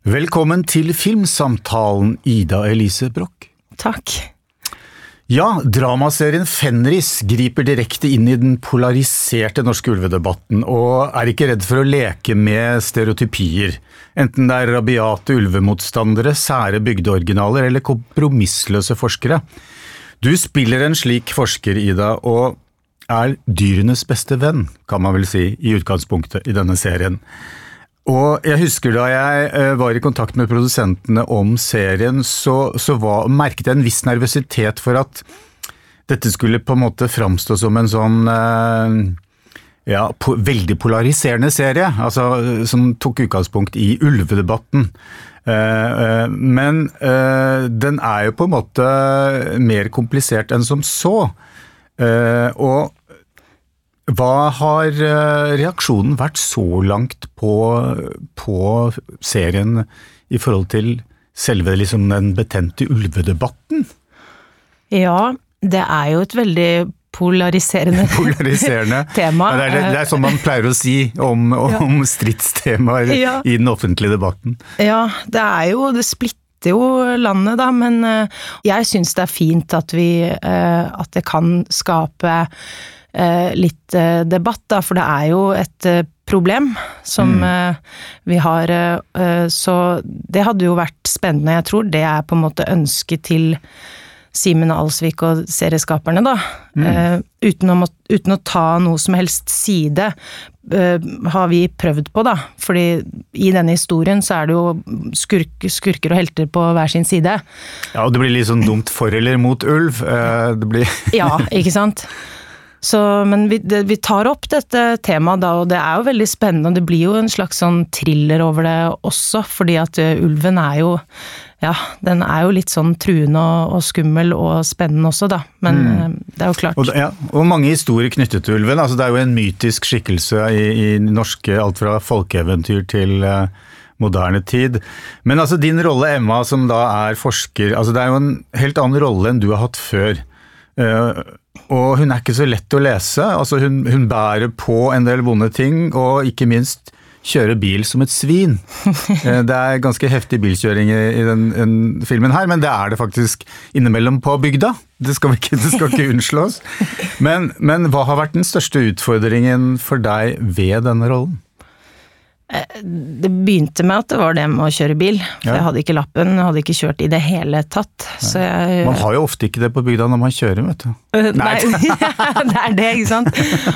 Velkommen til Filmsamtalen, Ida Elise Broch. Takk. Ja, dramaserien Fenris griper direkte inn i den polariserte norske ulvedebatten, og er ikke redd for å leke med stereotypier. Enten det er rabiate ulvemotstandere, sære bygdeoriginaler eller kompromissløse forskere. Du spiller en slik forsker, Ida, og er dyrenes beste venn, kan man vel si, i utgangspunktet i denne serien. Og jeg husker da jeg eh, var i kontakt med produsentene om serien, så, så var, merket jeg en viss nervøsitet for at dette skulle på en måte framstå som en sånn eh, ja, po veldig polariserende serie, altså, som tok utgangspunkt i ulvedebatten. Eh, men den er jo på en måte mer komplisert enn som så. Og hva har eh, reaksjonen vært så langt på, på serien i forhold til selve liksom, den betente ulvedebatten? Ja, det er jo et veldig polariserende, polariserende. tema. Ja, det, er, det, er, sånn man pleier å si om, om ja. stridstemaer ja. i den offentlige debatten. Ja, det er jo Det splitter jo landet, da, men eh, jeg syns det er fint at vi eh, At det kan skape litt eh, debatt, da, for det er jo et eh, problem som mm. vi har. Så det hadde jo vært spennende, jeg tror. Det er på en måte ønsket til Simen Alsvik og serieskaperne, da. Mm. Uten, å, uten, å, ta noe som helst side, har vi prøvd på, da. Fordi i denne historien så er det jo skurk, skurker og helter på hver sin side. Ja, og det blir litt sånn dumt for eller mot ulv. Det blir Ja, ikke sant. Så, men vi, det, vi, tar opp dette temaet da, og det er jo veldig spennende. Og det blir jo en slags sånn thriller over det også, fordi at uh, ulven er jo ja, den er jo litt sånn truende og, og skummel og spennende også, da. Men mm. uh, det er jo klart. Og, ja, og, mange historier knyttet til ulven. altså Det er jo en mytisk skikkelse i, i norske alt fra folkeeventyr til uh, moderne tid. Men altså din rolle, Emma, som da er forsker, altså det er jo en helt annen rolle enn du har hatt før. Uh, og hun er ikke så lett å lese. Altså hun, hun, bærer på en del vonde ting, og ikke minst kjører bil som et svin. Eh, det er ganske heftig bilkjøring i, i den, den, filmen her, men det er det faktisk innimellom på bygda. Det skal, ikke, det skal ikke unnslås. Men, men hva har vært den største utfordringen for deg ved denne rollen? Det begynte med at det var det med å kjøre bil. For ja. jeg hadde ikke lappen, hadde ikke kjørt i det hele tatt. Jeg, man har jo ofte ikke det på bygda når man kjører, vet du. Uh, nei, det er det, ikke sant.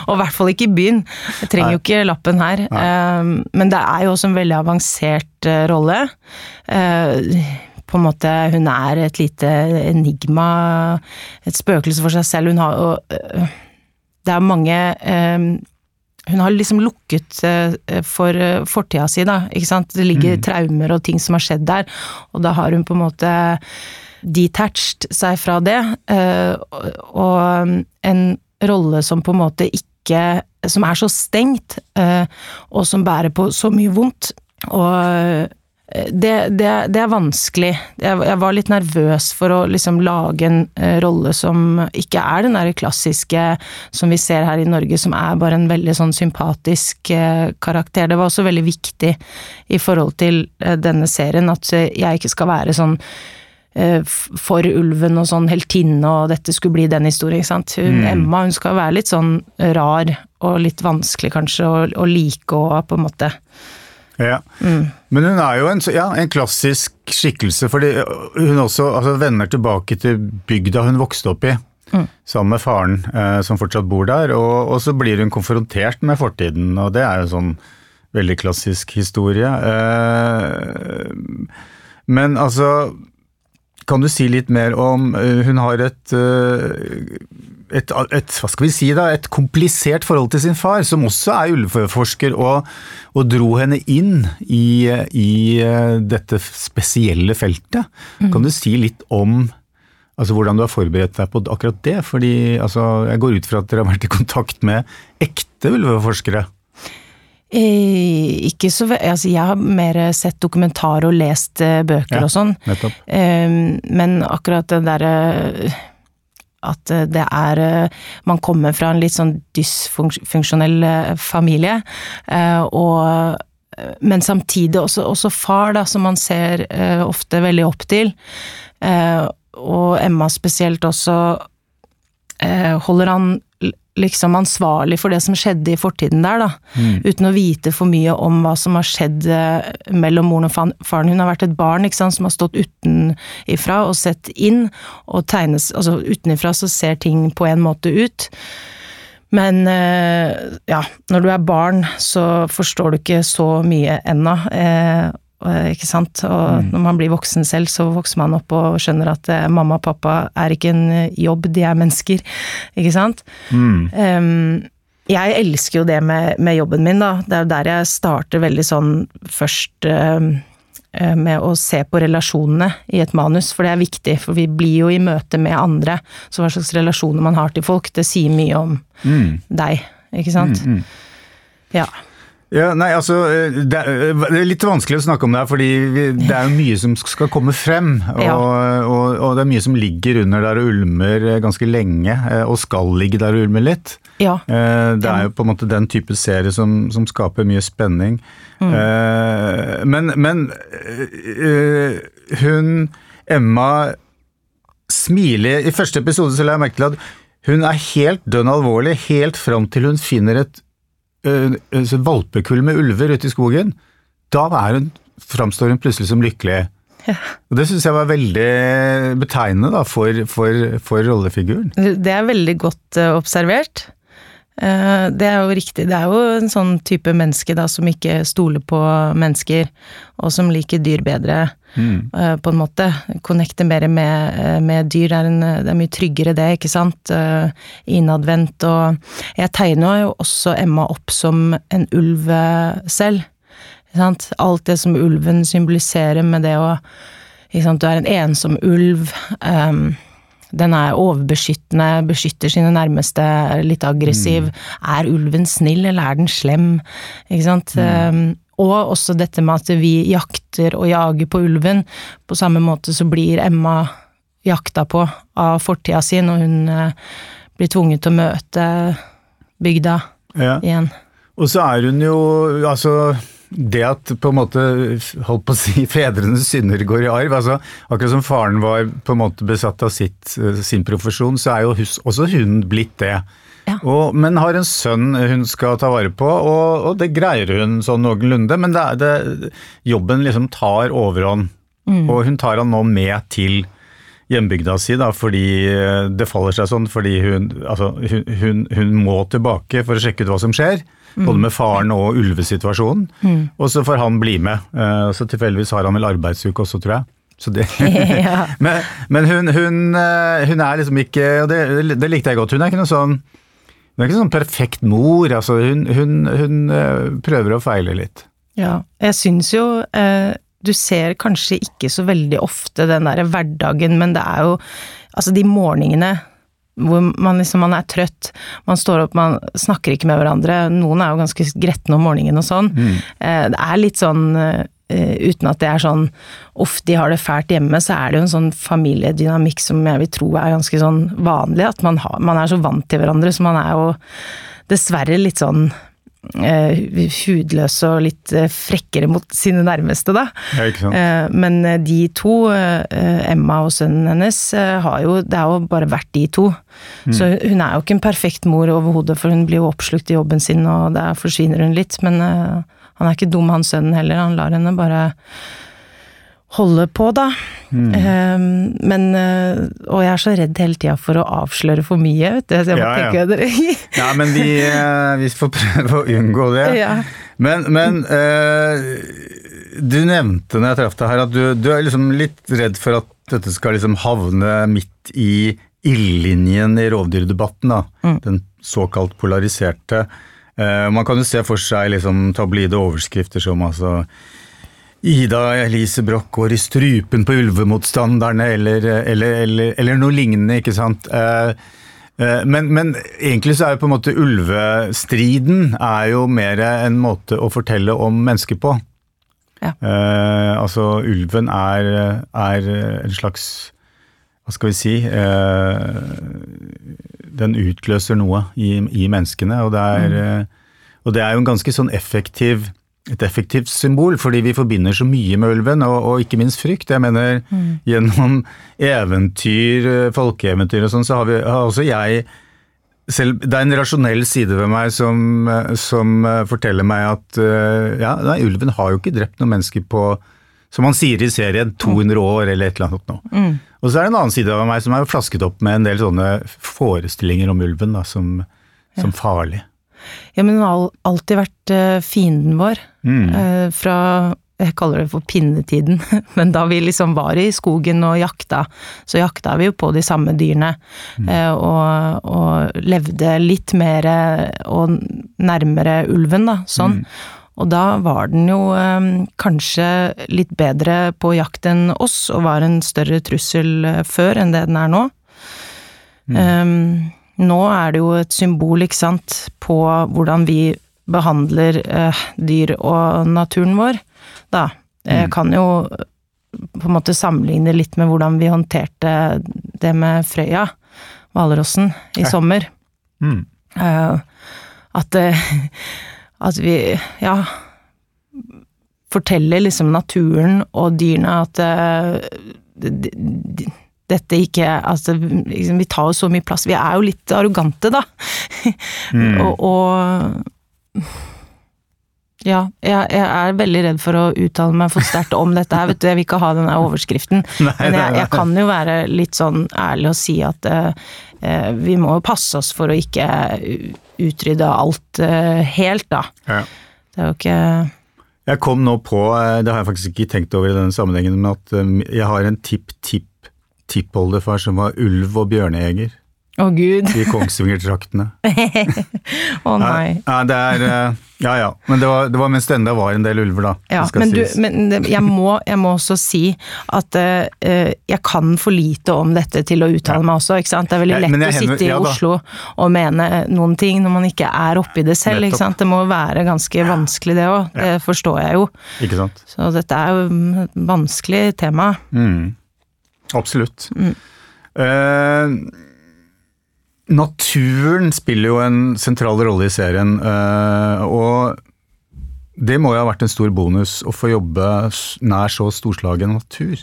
Og i hvert fall ikke i byen. Jeg trenger nei. jo ikke lappen her. Uh, men det er jo også en veldig avansert uh, rolle. på en måte, hun er et lite enigma, et spøkelse for seg selv. Hun har jo Det er mange hun har liksom lukket eh, for eh, fortida si, da. Ikke sant. Det ligger mm. traumer og ting som har skjedd der, og da har hun på en måte detached seg fra det. Eh, og en rolle som på en måte ikke Som er så stengt, og som bærer på så mye vondt. Og det, det, det, er vanskelig. Jeg, jeg, var litt nervøs for å liksom lage en uh, rolle som ikke er den der klassiske som vi ser her i Norge, som er bare en veldig sånn sympatisk uh, karakter. Det var også veldig viktig i forhold til uh, denne serien at jeg ikke skal være sånn for ulven og sånn heltinne, og dette skulle bli den historien, ikke sant. Hun, mm. Emma hun skal være litt sånn rar og litt vanskelig kanskje å, å like og på en måte ja. Mm. Men hun er jo en, ja, en klassisk skikkelse, fordi hun også altså, vender tilbake til bygda hun vokste opp i. Mm. Sammen med faren eh, som fortsatt bor der, og, og, så blir hun konfrontert med fortiden, og det er jo sånn veldig klassisk historie. Eh, men altså Kan du si litt mer om eh, Hun har et eh, et, et, hva skal vi si da, et komplisert forhold til sin far, som også er ulveforsker, og, og dro henne inn i, i, eh, dette spesielle feltet. Mm. Kan du si litt om altså, hvordan du har forberedt deg på akkurat det? Fordi altså, Jeg går ut fra at dere har vært i kontakt med ekte ulveforskere? Eh, ikke så altså Jeg har mer sett dokumentar og lest eh, bøker ja, og sånn. Eh, men akkurat det derre at eh, det er eh, Man kommer fra en litt sånn dysfunksjonell eh, familie, og men samtidig også, også far, da, som man ser ofte veldig opp til. Og Emma spesielt også holder han liksom ansvarlig for det som skjedde i fortiden der, da. Mm. Uten å vite for mye om hva som har skjedd eh, mellom moren og faren. Hun har vært et barn ikke sant, som har stått utenifra og sett inn, og tegnes Altså utenifra så ser ting på en måte ut. Men eh, ja, når du er barn, så forstår du ikke så mye ennå. Eh, ikke sant? Og mm. når man blir voksen selv, så vokser man opp og skjønner at eh, mamma og pappa er ikke en jobb, de er mennesker. Ikke sant? Mm. Um, jeg elsker jo det med, med, jobben min, da. Det er jo der jeg starter veldig sånn først uh, med å se på relasjonene i et manus, for det er viktig. For vi blir jo i møte med andre. Så hva slags relasjoner man har til folk, det sier mye om mm. deg, ikke sant? Mm, mm. ja. Ja, nei, altså, eh, det er, litt vanskelig å snakke om det her, fordi det er jo mye som skal komme frem. Og, ja. og, og, det er mye som ligger under der og ulmer eh, ganske lenge, eh, og skal ligge der og ulme litt. Ja. Det er jo på en måte den type serie som, som skaper mye spenning. Mm. Men, men hun Emma smiler I første episode så la jeg merke til at hun er helt dønn alvorlig helt fram til hun finner et valpekull med ulver ute i skogen, da hun, framstår hun plutselig som lykkelig. Ja. Og Det syns jeg var veldig betegnende da, for, for, for, rollefiguren. Det er veldig godt uh, observert. Uh, det er jo riktig. Det er jo en sånn type menneske da, som ikke stoler på mennesker, og som liker dyr bedre, mm. uh, på en måte. Connecter mer med, med dyr. Er, en, det er, mye tryggere det, ikke sant. innadvendt og Jeg tegner jo også Emma opp som en ulv selv. Alt det som ulven symboliserer med det å Du er en ensom ulv. Um, den er overbeskyttende, beskytter sine nærmeste, litt aggressiv. Mm. Er ulven snill, eller er den slem? Ikke sant. Mm. Um, og også dette med at vi jakter og jager på ulven. På samme måte så blir Emma jakta på av fortida si når hun uh, blir tvunget til å møte bygda ja. igjen. Og så er hun jo, altså det at på en måte holdt på å si, fedrenes synder går i arv altså Akkurat som faren var på en måte besatt av sitt, eh, sin profesjon, så er jo hus, også hun blitt det. Ja. Og, men har en sønn hun skal ta vare på, og, og det greier hun sånn noenlunde. Men det, det, jobben liksom tar overhånd, mm. og hun tar han nå med til hjembygda si, da, fordi eh, det faller seg sånn. Fordi hun, altså, hun, hun, hun må tilbake for å sjekke ut hva som skjer. Mm. Både med faren og ulvesituasjonen. Mm. Og så får han bli med. Uh, så tilfeldigvis har han vel arbeidsuke også, tror jeg. Det, ja. men, men hun, hun, eh, hun, er liksom ikke Og det, det, likte jeg godt. Hun er ikke noe sånn hun er ikke sånn perfekt mor. altså Hun, hun prøver å feile litt. Ja, jeg syns jo eh, Du ser kanskje ikke så veldig ofte den derre hverdagen, men det er jo Altså, de morgenene hvor man liksom man er trøtt, man står opp, man snakker ikke med hverandre. Noen er jo ganske gretne om morgenen og sånn. Mm. Eh, det er litt sånn eh, uten at det er sånn uff, de har det fælt hjemme, så er det jo en sånn familiedynamikk som jeg vil tro er ganske sånn vanlig. At man, har, man er så vant til hverandre, så man er jo dessverre litt sånn hudløse og litt uh, frekkere mot sine nærmeste, da. Ja. Uh, men de to, Emma og sønnen hennes, har jo Det har jo bare vært de to. Mm. Så hun er jo ikke en perfekt mor overhodet, for hun blir jo oppslukt i jobben sin, og der forsvinner hun litt. Men han er ikke dum, han sønnen heller. Han lar henne bare holde på, da. Mm. Um, men uh, Og jeg er så redd hele tida for å avsløre for mye, vet du. Så jeg må ja, tenke ja. ja, men vi, uh, vi, får prøve å unngå det. Ja. Men, men uh, du nevnte når jeg traff deg her at du, du, er liksom litt redd for at dette skal liksom havne midt i ildlinjen i rovdyrdebatten, da. Mm. Den såkalt polariserte. man kan jo se for seg liksom tabloide overskrifter som altså Ida Elise Broch går i strupen på ulvemotstanderne, eller, eller, eller, eller noe lignende, ikke sant. Eh, eh, men, men, egentlig så er jo på en måte ulvestriden er jo mer en måte å fortelle om mennesker på. Ja. Eh, altså ulven er, er, en slags Hva skal vi si Den utløser noe i, i menneskene, og det, er, mm. og det er jo en ganske sånn effektiv et effektivt symbol, fordi vi forbinder så mye med ulven, og, og ikke minst frykt. Jeg mener, mm. gjennom eventyr, folkeeventyr og sånn, så har, vi, har også jeg selv, det er en rasjonell side ved meg som, som forteller meg at ja, nei, ulven har jo ikke drept noen mennesker på, som han sier i serien, 200 år eller et eller annet nå. Mm. Og så er det en annen side av meg som er flasket opp med en del sånne forestillinger om ulven da, som, som farlig. Ja, men hun har alltid vært uh, fienden vår. Mm. Uh, fra jeg kaller det for pinnetiden, men da vi liksom var i skogen og jakta, så jakta vi jo på de samme dyrene. Mm. Uh, og, og, levde litt mer og nærmere ulven, da, sånn. Mm. Og da var den jo kanskje litt bedre på jakt enn oss, og var en større trussel før enn det den er nå. Mm. Um, nå er det jo et symbol, ikke sant, på hvordan vi behandler eh, dyr og naturen vår, da. Jeg mm. kan jo på en måte sammenligne litt med hvordan vi håndterte det med Frøya, hvalrossen, i ja. sommer. Mm. Uh, at, at vi, ja Forteller liksom naturen og dyrene at de, de, dette ikke Altså, liksom, vi tar jo så mye plass. Vi er jo litt arrogante, da. Mm. og, og, ja, jeg, jeg, er veldig redd for å uttale meg for sterkt om dette her, vet du. Jeg vil ikke ha denne overskriften. Nei, Men jeg, jeg, kan jo være litt sånn ærlig og si at uh, vi må jo passe oss for å ikke utrydde alt uh, helt, da. Ja. Det er jo ikke jeg kom nå på, det har jeg faktisk ikke tenkt over i denne sammenhengen, men at jeg har en tipp-tipp tippoldefar som var ulv- og bjørnejeger. Å oh, gud. I Kongsvinger-traktene. Å oh, nei. Ja, det er eh, Ja ja, men det var, det var mens det enda var en del ulver, da. Ja, men, du, men jeg, må, jeg, må, også si at uh, jeg kan for lite om dette til å uttale ja. meg også, ikke sant. Det er veldig lett å sitte i ja, Oslo og mene noen ting når man ikke er oppi det selv, Nettopp. ikke sant. Det må være ganske vanskelig det òg, det forstår jeg jo. Ikke sant. Så dette er jo et vanskelig tema. Mm. Absolutt. Mm. Uh, naturen spiller jo en sentral rolle i serien, uh, og det må jo ha vært en stor bonus å få jobbe nær så storslagen natur.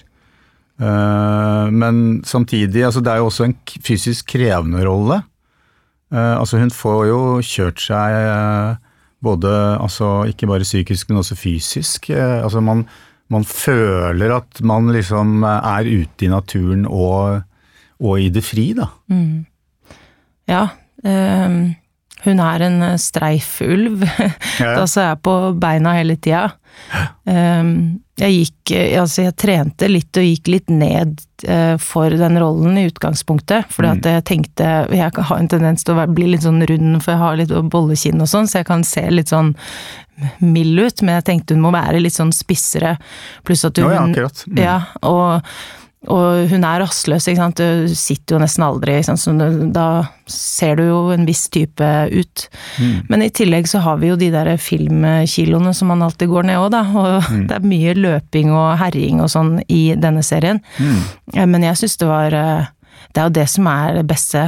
Uh, men samtidig, altså det er jo også en fysisk krevende rolle. altså hun får jo kjørt seg både, altså ikke bare psykisk, men også fysisk. altså man man føler at man liksom er ute i naturen og, og i det fri, da. Mm. Ja. Um, hun er en streifulv. Ja. da så jeg på beina hele tida. Um, jeg gikk Altså, jeg trente litt og gikk litt ned uh, for den rollen i utgangspunktet. Fordi mm. at jeg tenkte Jeg har en tendens til å bli litt sånn rund, for jeg har litt bollekinn og sånn, så jeg kan se litt sånn mild ut, men jeg tenkte hun må være litt sånn spissere. Pluss at hun ja, ja, akkurat. Mm. Ja, og, og, hun er rastløs, ikke sant. Du sitter jo nesten aldri, ikke sant? så da ser du jo en viss type ut. Mm. Men i tillegg så har vi jo de der filmkiloene som man alltid går ned òg, da. Og mm. det er mye løping og herjing og sånn i denne serien. Mm. Men jeg syns det var eh, Det er jo det som er det beste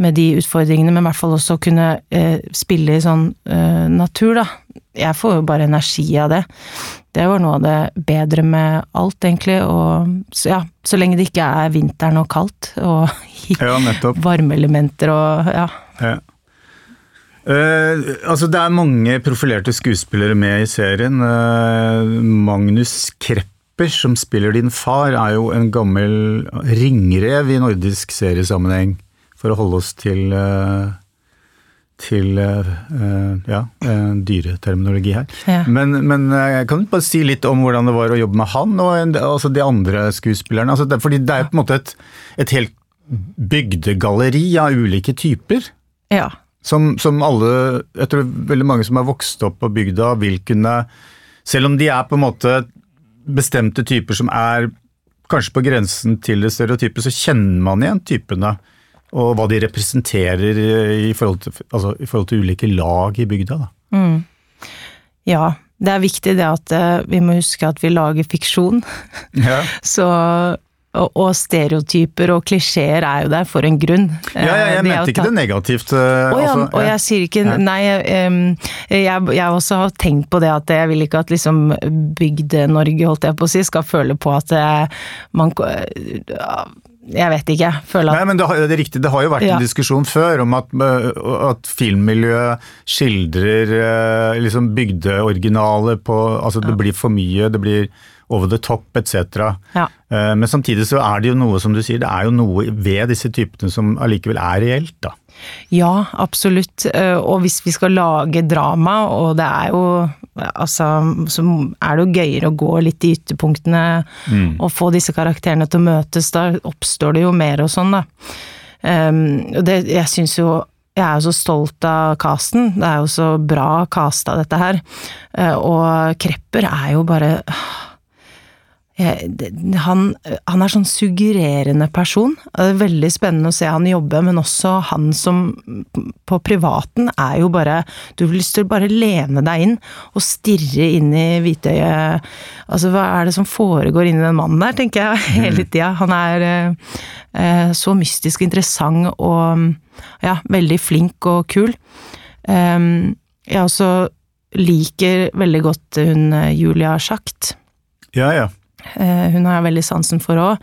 med de utfordringene, men i hvert fall også kunne eh, spille i sånn eh, natur, da jeg får jo bare energi av det. Det var noe av det bedre med alt, egentlig. Og så, ja, så lenge det ikke er vinteren og kaldt, og ja, varmeelementer og ja. ja. Uh, altså Det er mange profilerte skuespillere med i serien. Uh, Magnus Krepper, som spiller din far, er jo en gammel ringrev i nordisk seriesammenheng, for å holde oss til uh, til uh, ja, uh, dyreterminologi her. Ja. Men, men kan bare si litt om hvordan det var å jobbe med han og altså de andre skuespillerne. Altså det, fordi det er på en måte et, et helt bygdegalleri av ulike typer. Ja. Som, som, alle, jeg tror veldig mange som har vokst opp på bygda, vil kunne Selv om de er på en måte bestemte typer som er kanskje på grensen til det stereotype, så kjenner man igjen typene og hva de representerer i forhold til, altså, i forhold til ulike lag i bygda. Mm. Ja, det er viktig det at uh, vi må huske at vi lager fiksjon. Ja. Så og, og stereotyper og klisjeer er jo der for en grunn. Ja, ja jeg Eh, mente ikke det negativt. eh, Å ja, altså, og jeg sier ikke Nei, em, jeg, jeg også har tenkt på det at jeg vil ikke at liksom Bygde-Norge, holdt jeg på å si, skal føle på at eh, man Jeg vet ikke. Føler Nei, men det, har, det er riktig, det har jo vært Ja. en diskusjon før om at, at filmmiljøet skildrer liksom bygdeoriginaler på Altså det blir for mye, det blir over the top etc. Ja. Eh, Men samtidig så er det jo noe, som du sier, det er jo noe ved disse typene som allikevel er reelt, da. Ja, absolutt. Eh, Og hvis vi skal lage drama, og det er jo Altså, så er det jo gøyere å gå litt i ytterpunktene og få disse karakterene til å møtes. Da oppstår det jo mer og sånn, da. Um, det, jeg syns jo jeg er jo så stolt av casten. Det er jo så bra casta, dette her. Eh, Og Krepper er jo bare det- han, han er sånn suggererende person. Det er veldig spennende å se han jobbe, men også han som på privaten er jo bare Du har lyst til å bare lene deg inn og stirre inn i hvitøyet. Altså, hva er det som foregår inni den mannen der, tenker jeg hele tida. Han er eh, eh, så mystisk interessant og ja, veldig flink og kul. Um, jeg også liker veldig godt hun eh, Julia Schacht. Ja, ja. Eh, Hun har jeg veldig sansen for òg.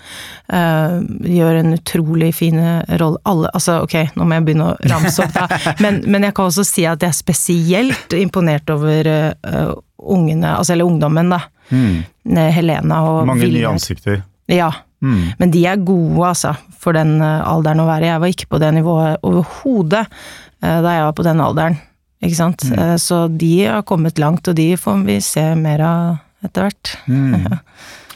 Gjør en utrolig fine rolle. Alle, altså ok, nå må jeg begynne å ramse opp, da. Men, men jeg kan også si at jeg er spesielt imponert over uh, ungene, altså eller ungdommen, da. Mm. Helena og Mange nye ansikter. Ja. Mm. Men de er gode, altså, for den eh, alderen å være. Jeg var ikke på det nivået overhodet uh, da jeg var på den alderen. Ikke sant? Eh, Så de har kommet langt, og de får vi se mer av etter hvert.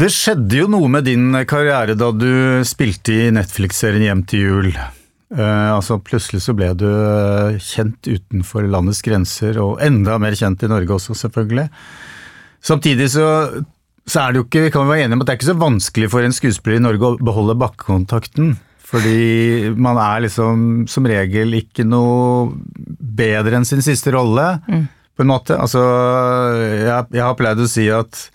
Det skjedde jo noe med din karriere da du spilte i Netflix-serien Hjem til jul. Uh, altså Plutselig så ble du eh, kjent utenfor landets grenser, og enda mer kjent i Norge også, selvfølgelig. Samtidig så, så er det jo ikke, kan vi være enige om at det er ikke så vanskelig for en skuespiller i Norge å beholde bakkekontakten. Fordi man er liksom som regel ikke noe bedre enn sin siste rolle, på en måte. Altså, jeg, jeg har pleid å si at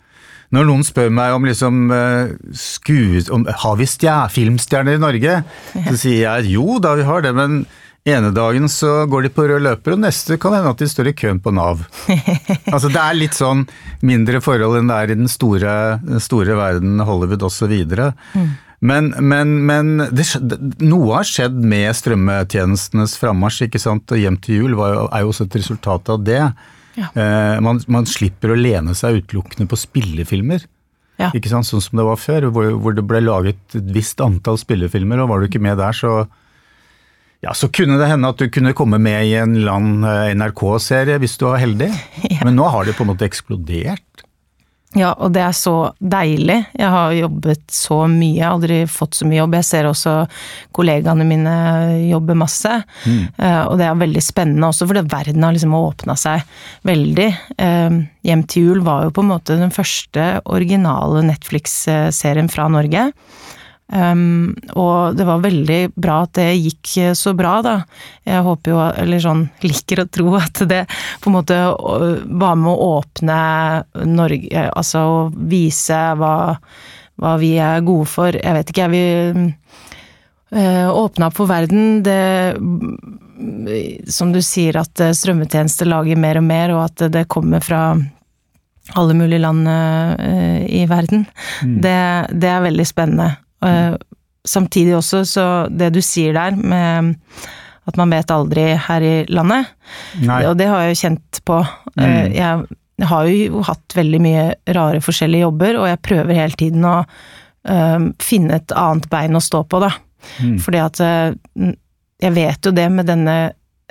når noen spør meg om liksom eh, skues... Om, har vi stjer, filmstjerner i Norge? Så sier jeg jo da, vi har det, men ene dagen så går de på rød løper, og neste kan hende at de står i køen på Nav. altså det er litt sånn mindre forhold enn det er i den store, den store verden, Hollywood osv. Men, men, men det, noe har skjedd med strømmetjenestenes frammarsj, ikke sant? og Hjem til jul var, jo- er jo også et resultat av det. Ja. Eh, man, man slipper å lene seg utelukkende på spillefilmer. Ja. Ikke sant? Sånn som det var før, hvor, hvor det ble laget et visst antall spillefilmer, og var du ikke med der, så ja, så kunne det hende at du kunne komme med i en eller annen eh, NRK-serie hvis du var heldig. Men nå har det på en måte eksplodert. Ja, og det er så deilig. Jeg har jobbet så mye, jeg har aldri fått så mye jobb. Jeg ser også kollegaene mine jobbe masse. Eh, og det er veldig spennende også, fordi verden har liksom åpna seg veldig. Eh, Hjem til jul var jo på en måte den første originale Netflix-serien fra Norge. Um, og det var veldig bra at det gikk så bra, da. Jeg håper jo, eller sånn, liker å tro at det på en måte var med å åpne Norge, altså å vise hva, hva vi er gode for. Jeg vet ikke, jeg vil uh, åpne opp for verden. Det Som du sier, at eh, strømmetjenester lager mer og mer, og at det kommer fra alle mulige land uh, i verden. Det, det er veldig spennende. Eh, samtidig også, så det du sier der med at man vet aldri her i landet, Nei. og det har jeg jo kjent på. Mm. Jeg har jo hatt veldig mye rare forskjellige jobber, og jeg prøver hele tiden å eh, finne et annet bein å stå på, da. Fordi at eh, jeg vet jo det med denne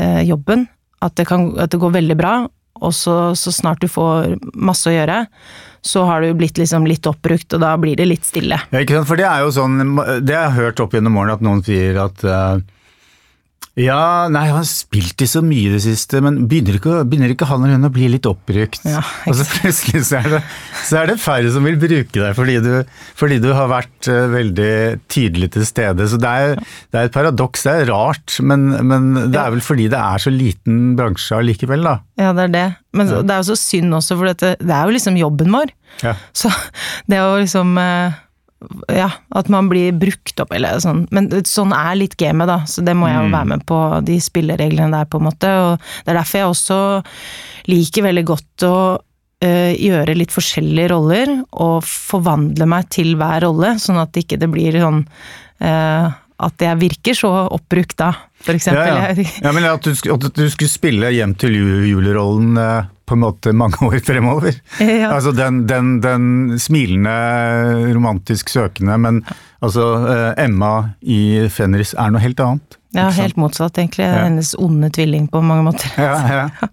eh, jobben, at det, kan, at det går veldig bra, og så, så snart du får masse å gjøre, så har du blitt liksom litt oppbrukt, og da blir det litt stille. Ja, ikke sant? For det er jo sånn, det har jeg hørt opp gjennom årene at noen sier at eh, ja, nei, han har spilt i så mye i det siste, men begynner ikke, begynner ikke han og hun å bli litt oppbrukt? Ja, og så plutselig så er, det, så er det færre som vil bruke deg fordi du, fordi du har vært eh, veldig tydelig til stede. Så det er, det er et paradoks, det er rart, men, men det er vel fordi det er så liten bransje allikevel, da. Ja, det er det. Men det er jo så synd også, for dette, det er jo liksom jobben vår. Ja. Så det å liksom eh, ja, at man blir brukt opp, eller sånn. Men sånn er litt gamet, da, så det må jeg jo være med på, de spillereglene der, på en måte. Og det er derfor jeg også liker veldig godt å øh, gjøre litt forskjellige roller, og forvandle meg til hver rolle, sånn at ikke det blir sånn øh, at jeg virker så oppbrukt da, for eksempel. Ja, ja. ja men at du, at du, skulle spille hjem til julerollen eh, på en måte mange år fremover. Ja. Altså den, den, den, smilende, romantisk søkende, men altså eh, Emma i Fenris er noe helt annet. Ja, helt motsatt egentlig. Ja. Hennes onde tvilling på mange måter. Ja, ja.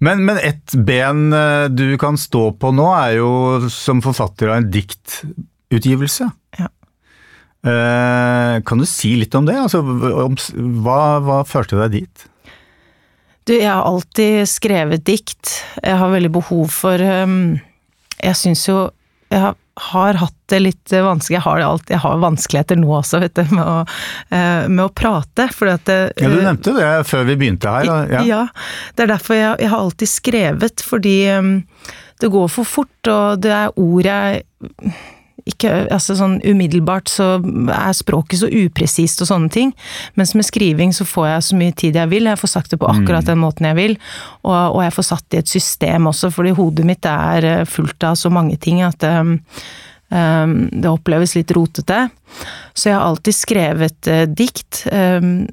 Men, men ett ben eh, du kan stå på nå, er jo som forfatter av en diktutgivelse. Ja. Eh, kan du si litt om det? Altså, hva, hva førte deg dit? Du, jeg har alltid skrevet dikt. Jeg har veldig behov for um, Jeg syns jo Jeg har, har, hatt det litt vanskelig Jeg har, alt, jeg har vanskeligheter nå også, vet du, med å, uh, med å prate. Fordi at det, Ja, du nevnte det før vi begynte her. Ja, ja det er derfor jeg, jeg, har alltid skrevet, fordi um, det går for fort, og det er ord jeg ikke, altså sånn umiddelbart så er språket så upresist og sånne ting, mens med skriving så får jeg så mye tid jeg vil, jeg får sagt det på akkurat mm. den måten jeg vil, og, og jeg får satt det i et system også, fordi hodet mitt er eh, fullt av så mange ting at um, um, det oppleves litt rotete. Så jeg har alltid skrevet uh, dikt, um,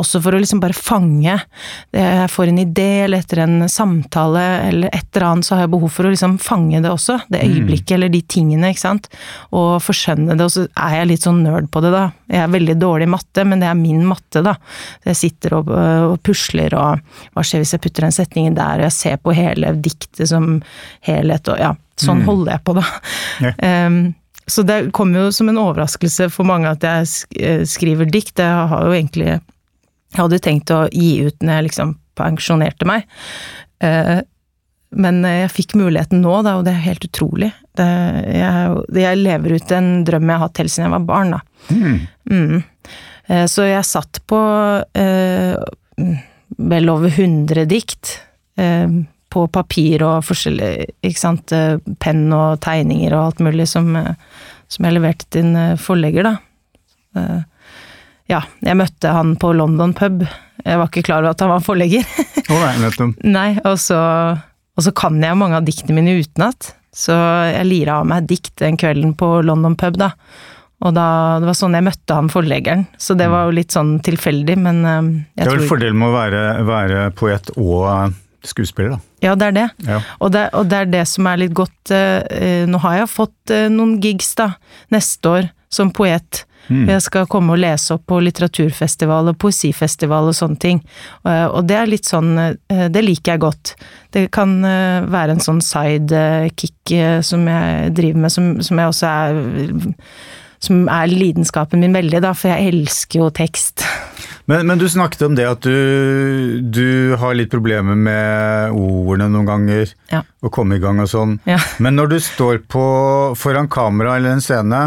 også for å liksom bare fange. Jeg får en idé, eller etter en samtale eller et eller annet, så har jeg behov for å liksom fange det også. Det mm. øyeblikket, eller de tingene, ikke sant. Og forskjønne det, og så er jeg litt sånn nerd på det, da. Jeg er veldig dårlig i matte, men det er min matte, da. Jeg sitter og, og pusler, og hva skjer hvis jeg putter den setningen der, og jeg ser på hele diktet som helhet, og ja. Sånn mm. holder jeg på, da. Yeah. Um, så det kom jo som en overraskelse for mange at jeg eh, skriver dikt. Jeg har jo egentlig Jeg hadde tenkt å gi ut når jeg liksom pensjonerte meg. Uh, men jeg fikk muligheten nå, da, og det er helt utrolig. Det, jeg, jeg, lever ut en drøm jeg har hatt helt siden jeg var barn, da. Mm. Mm. Eh, så jeg satt på eh, vel over 100 dikt. Eh, på papir og forskjellig, eh, penn og tegninger og alt mulig som, eh, som jeg leverte til en eh, forlegger, da. Ja, jeg møtte han på London pub. Jeg var ikke klar over at han var forlegger. Oh, nei, nei, og så, og så kan jeg mange av diktene mine utenat. Så jeg lira av meg dikt den kvelden på London pub, da. Og da, det var sånn jeg møtte han forleggeren, så det var jo litt sånn tilfeldig, men jeg Det er vel tror... fordelen med å være, være poet og skuespiller, da. Ja, det er det. Ja. Og, det og, det. er det som er litt godt eh, Nå har jeg fått eh, noen gigs, da, neste år, som poet. Mm. Jeg skal komme og lese opp på litteraturfestival og poesifestival og sånne ting. Og det er litt sånn eh, Det liker jeg godt. Det kan eh, være en sånn sidekick eh, som jeg driver med, som, som jeg også er Som er lidenskapen min veldig, da, for jeg elsker jo tekst. Men, men, du snakket om det at du, du, har litt problemer med ordene noen ganger. Ja. Å komme i gang og sånn. Ja. Men når du står på, foran kamera eller en scene,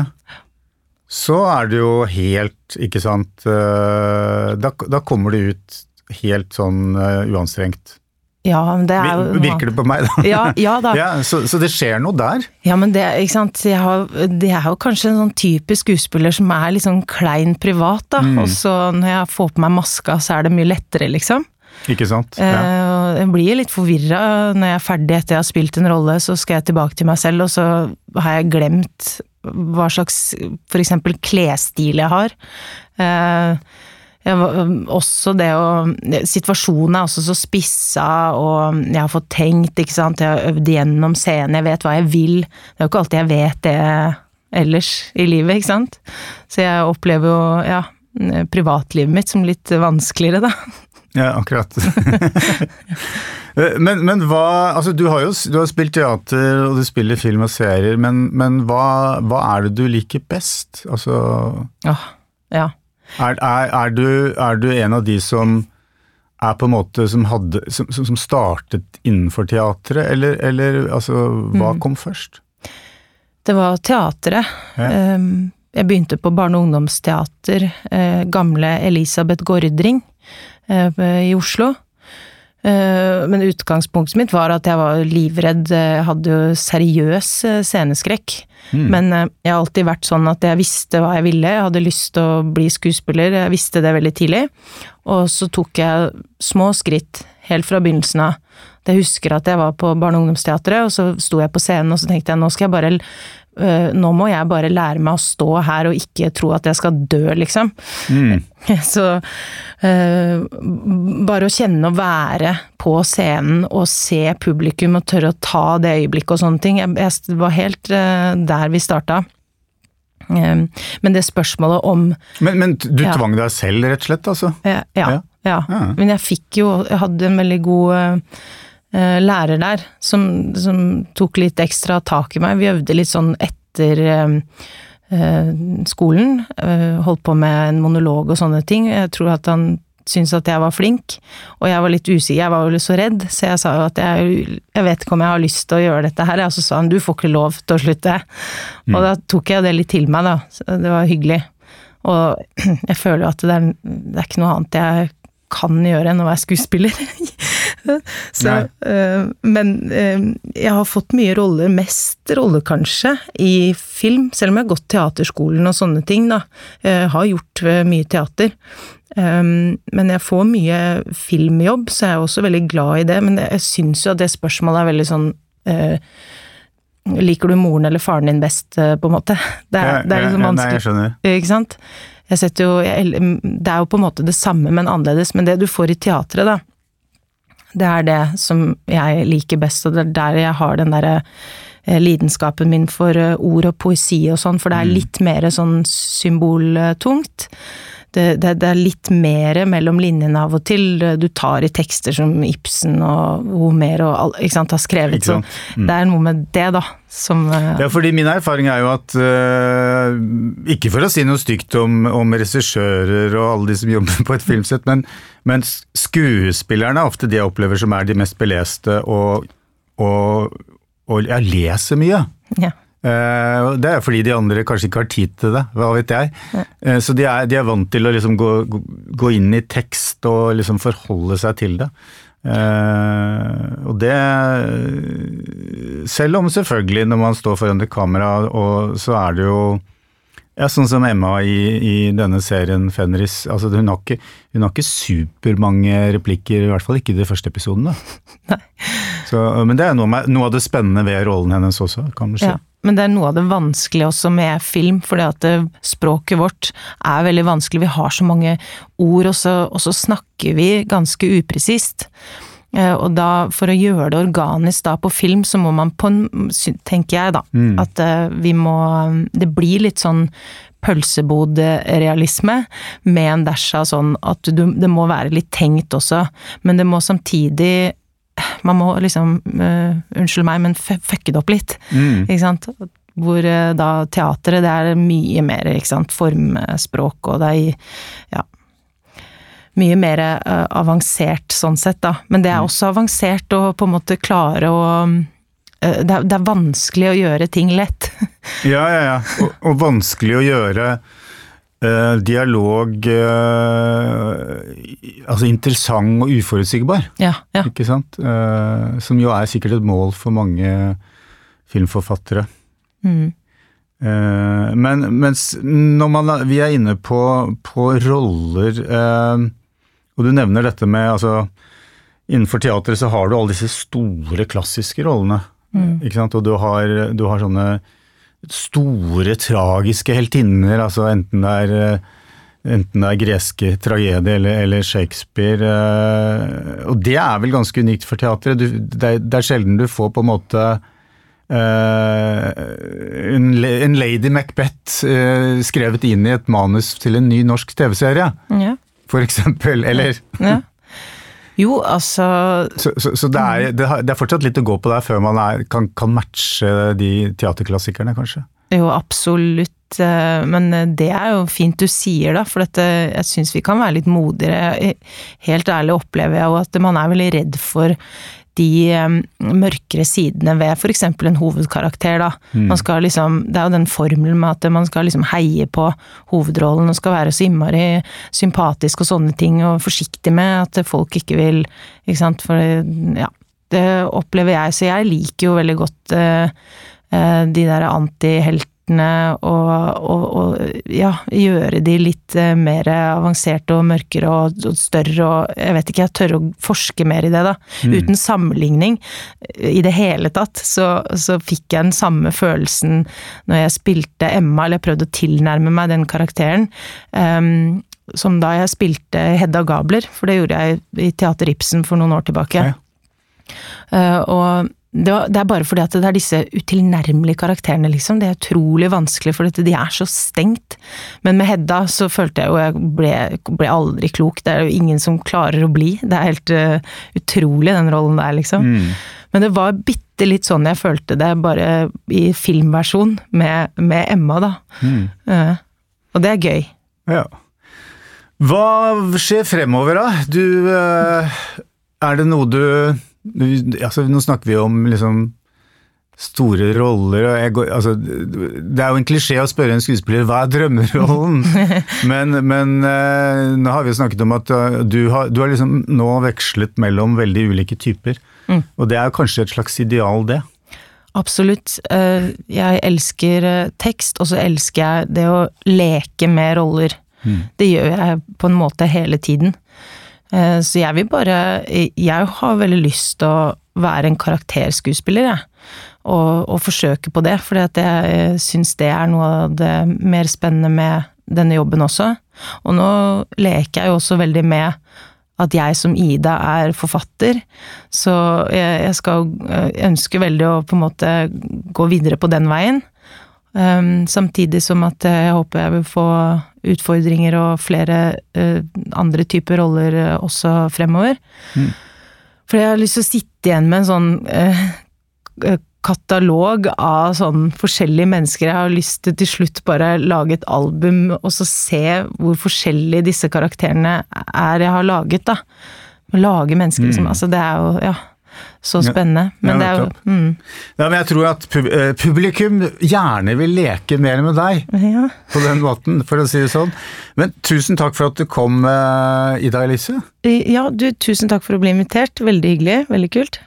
så er det jo helt, ikke sant eh, Da, da kommer det ut helt sånn uh, uanstrengt. Ja, men det er jo Virker det på meg, da? Ja, ja da. Ja, så, så, det skjer noe der? Ja, men det, ikke sant. Har, det er jo kanskje en sånn typisk skuespiller som er litt sånn klein privat, da. Mm. Og så når jeg får på meg maska, så er det mye lettere, liksom. Ikke sant? Ja. Eh, jeg blir litt forvirra når jeg er ferdig etter jeg har spilt en rolle, så skal jeg tilbake til meg selv, og så har jeg glemt hva slags eksempel klesstil jeg har. Eh, også det å Situasjonen er også så spissa, og jeg har fått tenkt, ikke sant. Jeg har øvd gjennom scenen, jeg vet hva jeg vil. Det er jo ikke alltid jeg vet det ellers i livet, ikke sant. Så jeg opplever jo, ja, privatlivet mitt som litt vanskeligere, da. Ja, akkurat. men, men, hva Altså, du har jo du har spilt teater, og du spiller film og serier, men, men hva, hva, er det du liker best? Altså Ja. ja. Er, er, er, du, er, du, en av de som er på en måte som, hadde, som, som startet innenfor teatret, eller, eller altså, hva mm. kom først? Det var teatret. Ja. Ehm, jeg begynte på barne- og ungdomsteater, eh, gamle Elisabeth Gordring eh, i Oslo. Eh, men utgangspunktet mitt var at jeg var livredd. Jeg hadde jo seriøs eh, sceneskrekk. Mm. Men eh, jeg har alltid vært sånn at jeg visste hva jeg ville. Jeg hadde lyst til å bli skuespiller, jeg visste det veldig tidlig. Og så tok jeg små skritt helt fra begynnelsen av. Jeg husker at jeg var på barne- og ungdomsteatret, og så sto jeg på scenen og så tenkte jeg nå skal jeg bare nå må jeg bare lære meg å stå her og ikke tro at jeg skal dø, liksom. Mm. Så uh, bare å kjenne å være på scenen og se publikum og tørre å ta det øyeblikket og sånne ting. Jeg, jeg var helt uh, der vi starta. Um, men det spørsmålet om Men, men du Ja. tvang deg selv, rett og slett? altså? Ja. ja, Ja. Men jeg fikk jo Jeg hadde en veldig god lærer der, som, som tok litt ekstra tak i meg. Vi øvde litt sånn etter uh, skolen. uh, holdt på med en monolog og sånne ting. Jeg tror at han syntes at jeg var flink, og jeg var litt usikker, jeg var jo så redd, så jeg sa jo at jeg, jeg vet ikke om jeg har lyst til å gjøre dette her, og så sa han du får ikke lov til å slutte. Og da tok jeg det litt til meg, da. Så Det var hyggelig. Og jeg føler jo at det er, det er ikke noe annet jeg kan gjøre enn å være skuespiller. så, øh, men uh, jeg har fått mye roller, mest roller kanskje, i film, selv om jeg har gått teaterskolen og sånne ting, da. Uh, har gjort øh, mye teater. Um, men jeg får mye filmjobb, så jeg er også veldig glad i det. Men jeg syns jo at det spørsmålet er veldig sånn Liker du moren eller faren din best, på en måte? Det er, det er liksom Ja, ja, Nei, vanskelig. jeg skjønner. Ikke sant? Jeg setter jo, jeg, det er jo på en måte det samme, men annerledes. Men det du får i teatret, da, det er det som jeg liker best, og det er der jeg har den derre eh, lidenskapen min for eh, ord og poesi og sånn, for det er litt mer sånn symboltungt. Det, det, det er litt mer mellom linjene av og til. Du tar i tekster som Ibsen og Homer og ikke sant, har skrevet. Sant? Så det er noe med det, da, som eh, Ja, fordi min erfaring er jo at uh, Ikke for å si noe stygt om, om regissører og alle de som jobber på et filmsett, men, men skuespillerne er ofte de jeg opplever som er de mest beleste og, og, og jeg leser mye. ja. Eh, det er fordi de andre kanskje ikke har tid til det, hva vet jeg. Ja. så de er, de er vant til å liksom gå, gå- inn i tekst og liksom forholde seg til det. Eh, og det Selv om selvfølgelig når man står foran et kamera, og så er det jo ja, sånn som Emma i, i denne serien Fenris. Altså, hun, har ikke, hun har ikke supermange replikker, i hvert fall ikke i de første episodene. Så, men det er noe, med, noe av det spennende ved rollen hennes også, kan du si. Ja, men det er noe av det vanskelige også med film, fordi at språket vårt er veldig vanskelig. Vi har så mange ord, og så, og så snakker vi ganske upresist. Eh, Og da, for å gjøre det organisk da på film, så må man på en tenker jeg da, at eh, vi må Det blir litt sånn pølsebodrealisme med en dash av sånn at du, det må være litt tenkt også, men det må samtidig man må liksom, uh, unnskyld meg, men fucke det opp litt. Mm. Ikke sant? Hvor uh, da teatret, det er mye mer, ikke sant, formspråk, og det er ja, mye mer uh, avansert sånn sett, da. Men det er også avansert å på en måte klare å det, er, det er vanskelig å gjøre ting lett. Ja, ja, ja. Og, og vanskelig å gjøre eh, dialog eh, altså interessant og uforutsigbar, ja, ja. ikke sant? Eh, som jo er sikkert et mål for mange filmforfattere. Mm. Men mens når man, vi er inne på, på roller, eh, og du nevner dette med altså, Innenfor teatret så har du alle disse store, klassiske rollene. Ikke sant? Og du har, du har sånne store, tragiske heltinner, altså enten det er eh, Enten det er greske tragedier eller, eller Shakespeare. eh, og det er vel ganske unikt for teatret. Du, det, er, det er sjelden du får på en måte eh, en, en Lady Macbeth eh, skrevet inn i et manus til en ny norsk TV-serie, ja. for eksempel. Eller ja. Jo, altså Så, så, så det, er, det, har, det er fortsatt litt å gå på der før man er, kan, kan matche de teaterklassikerne, kanskje. Jo, absolutt. eh, Men det er jo fint du sier, da. For dette, jeg syns vi kan være litt modigere. Helt ærlig opplever jeg jo at man er veldig redd for de mørkere sidene ved f.eks. en hovedkarakter. Da. Mm. Man skal liksom, det er jo den formelen med at man skal liksom heie på hovedrollen og skal være så innmari sympatisk og sånne ting, og forsiktig med at folk ikke vil ikke sant, for ja, det opplever jeg, så jeg liker jo veldig godt uh, de der antiheltene og, og, og, ja, gjøre de litt uh, mer avanserte og mørkere og, og, større og jeg vet ikke, jeg tør å forske mer i det, da. Mm. Uten sammenligning i det hele tatt, så, så, fikk jeg den samme følelsen når jeg spilte Emma, eller jeg prøvde å tilnærme meg den karakteren. Um, som da jeg spilte Hedda Gabler, for det gjorde jeg i Teater Ibsen for noen år tilbake. Ja. Uh, og det, er bare fordi at det er disse utilnærmelige karakterene, liksom. Det er utrolig vanskelig, for de er så stengt. Men med Hedda så følte jeg jo Jeg ble, ble aldri klok. Det er jo ingen som klarer å bli. Det er helt uh, utrolig, den rollen der, liksom. Mm. Men det var bitte litt sånn jeg følte det, bare i filmversjon med, med Emma, da. Mm. Uh, og det er gøy. Ja. Hva skjer fremover, da? Du Er det noe du altså, Nå snakker vi om liksom store roller jeg, altså, Det er jo en klisjé å spørre en skuespiller hva er drømmerollen, men, men uh, nå har vi jo snakket om at uh, du, har, du har liksom nå vekslet mellom veldig ulike typer. Mm. Og det er kanskje et slags ideal, det? Absolutt. Uh, jeg elsker tekst, og så elsker jeg det å leke med roller. Mm. Det gjør jeg på en måte hele tiden. Eh, så jeg vil bare Jeg har veldig lyst til å være en karakterskuespiller, jeg. Og, og forsøke på det, for jeg syns det er noe av det mer spennende med denne jobben også. Og nå leker jeg jo også veldig med at jeg som Ida er forfatter, så jeg, jeg skal ønske veldig å på en måte gå videre på den veien. Um, samtidig som at jeg håper jeg vil få utfordringer og flere uh, andre typer roller uh, også fremover. Mm. For jeg har lyst til å sitte igjen med en sånn uh, katalog av sånn forskjellige mennesker. Jeg har lyst til til slutt bare lage et album og så se hvor forskjellige disse karakterene er jeg har laget, da. Lage mennesker, liksom. Mm. Altså, det er jo Ja så spennende. Men ja, det er jo mm. Ja, men jeg tror at eh, publikum gjerne vil leke mer med deg ja. på den måten, for å si det sånn. Men tusen takk for at du kom, eh, Ida Elise. Ja, du, tusen takk for å bli invitert. Veldig hyggelig. Veldig kult.